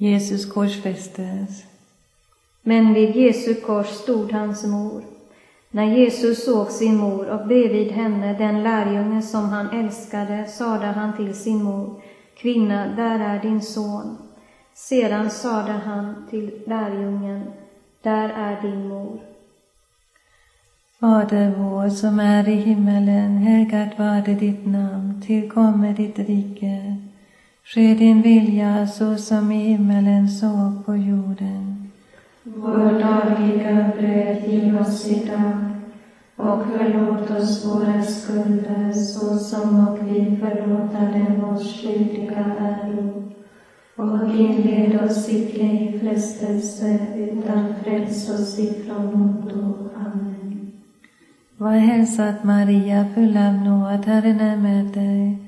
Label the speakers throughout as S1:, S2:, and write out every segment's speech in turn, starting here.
S1: Jesus korsfästes.
S2: Men vid Jesu kors stod hans mor. När Jesus såg sin mor och bredvid henne den lärjunge som han älskade sade han till sin mor, Kvinna, där är din son. Sedan sade han till lärjungen, Där är din mor.
S1: Fader vår som är i himmelen, helgat varde ditt namn, tillkomme ditt rike. Ske din vilja så som i himmelen så på jorden.
S3: Vår dagliga bröd giv oss idag och förlåt oss våra skulder så som och vi förlåta dem oss skyldiga äro. Och inled oss icke i frestelse utan fräls oss ifrån ondo. Amen.
S1: Var hälsad Maria, full av nåd, Herren är med dig.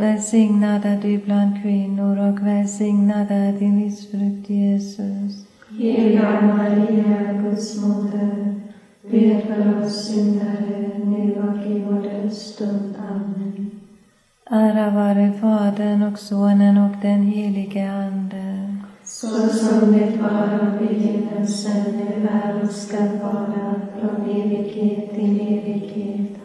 S1: Välsignad är du bland kvinnor och välsignad är din livsfrukt Jesus.
S3: Heliga Maria, Guds moder, Be för oss syndare, nu och i vår dödsstund. Amen.
S1: Ära vare Fadern och Sonen och den helige Ande.
S3: Så som det var av begynnelsen, nu är och skall vara, från evighet till evighet.